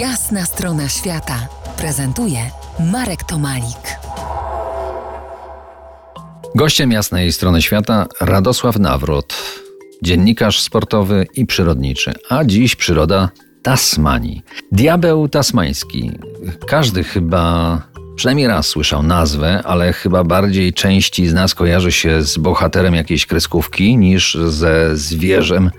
Jasna strona świata prezentuje Marek Tomalik. Gościem jasnej strony świata Radosław Nawrot, dziennikarz sportowy i przyrodniczy, a dziś przyroda Tasmanii. Diabeł tasmański. Każdy chyba przynajmniej raz słyszał nazwę, ale chyba bardziej części z nas kojarzy się z bohaterem jakiejś kreskówki niż ze zwierzem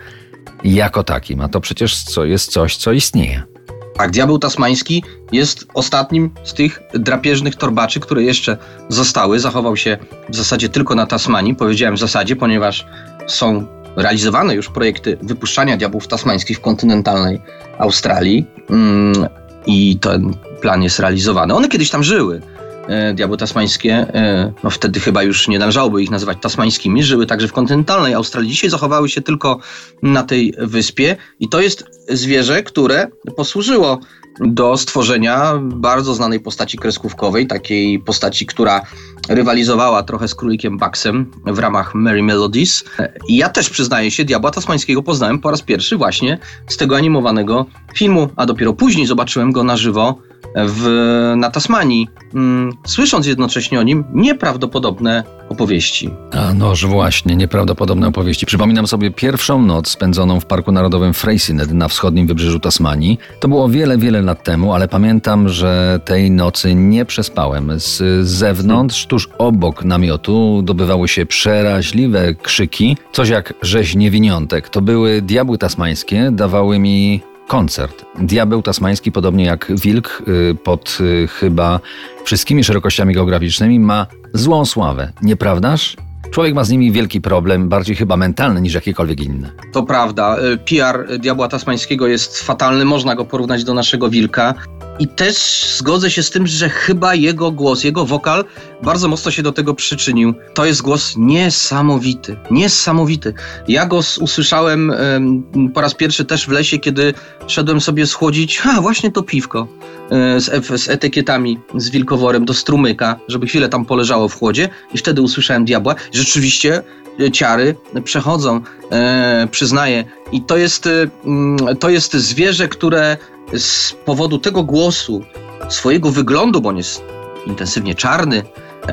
jako takim. A to przecież co jest coś, co istnieje. Tak, diabeł tasmański jest ostatnim z tych drapieżnych torbaczy, które jeszcze zostały. Zachował się w zasadzie tylko na Tasmanii. Powiedziałem w zasadzie, ponieważ są realizowane już projekty wypuszczania diabłów tasmańskich w kontynentalnej Australii mm, i ten plan jest realizowany. One kiedyś tam żyły. E, diabły tasmańskie, e, no wtedy chyba już nie należałoby ich nazywać tasmańskimi, żyły także w kontynentalnej Australii. Dzisiaj zachowały się tylko na tej wyspie i to jest zwierzę, które posłużyło do stworzenia bardzo znanej postaci kreskówkowej, takiej postaci, która rywalizowała trochę z królikiem Bucksem w ramach Merry Melodies. I ja też przyznaję się, Diabła Tasmańskiego poznałem po raz pierwszy właśnie z tego animowanego filmu, a dopiero później zobaczyłem go na żywo w, na Tasmanii, mm, słysząc jednocześnie o nim nieprawdopodobne opowieści. A noż właśnie, nieprawdopodobne opowieści. Przypominam sobie pierwszą noc spędzoną w Parku Narodowym Freycinet na wschodnim wybrzeżu Tasmanii. To było wiele, wiele lat temu, ale pamiętam, że tej nocy nie przespałem. Z zewnątrz, tuż obok namiotu, dobywały się przeraźliwe krzyki, coś jak rzeź niewiniątek. To były diabły tasmańskie, dawały mi koncert. Diabeł tasmański, podobnie jak wilk, y, pod y, chyba wszystkimi szerokościami geograficznymi, ma złą sławę, nieprawdaż? Człowiek ma z nimi wielki problem, bardziej chyba mentalny niż jakiekolwiek inny. To prawda. Y, PR diabła tasmańskiego jest fatalny, można go porównać do naszego wilka. I też zgodzę się z tym, że chyba jego głos, jego wokal bardzo mocno się do tego przyczynił. To jest głos niesamowity, niesamowity. Ja go usłyszałem um, po raz pierwszy też w lesie, kiedy szedłem sobie schłodzić, ha, właśnie to piwko e, z, z etykietami, z wilkoworem do strumyka, żeby chwilę tam poleżało w chłodzie i wtedy usłyszałem diabła. Rzeczywiście e, ciary przechodzą, e, przyznaję. I to jest, e, to jest zwierzę, które z powodu tego głosu, swojego wyglądu, bo on jest intensywnie czarny,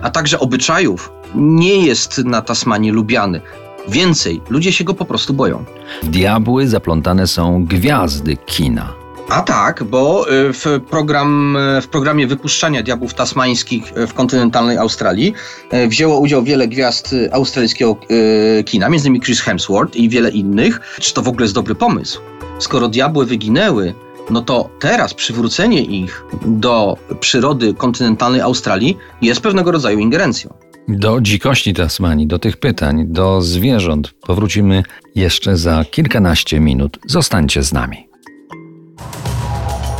a także obyczajów, nie jest na Tasmanii lubiany. Więcej, ludzie się go po prostu boją. Diabły zaplątane są gwiazdy kina. A tak, bo y, w, program, y, w programie wypuszczania diabłów tasmańskich w kontynentalnej Australii y, wzięło udział wiele gwiazd australijskiego kina, między innymi Chris Hemsworth i wiele innych. Czy to w ogóle jest dobry pomysł? Skoro diabły wyginęły, no to teraz przywrócenie ich do przyrody kontynentalnej Australii jest pewnego rodzaju ingerencją. Do dzikości Tasmanii, do tych pytań, do zwierząt powrócimy jeszcze za kilkanaście minut. Zostańcie z nami.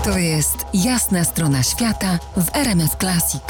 To jest jasna strona świata w RMS Classic.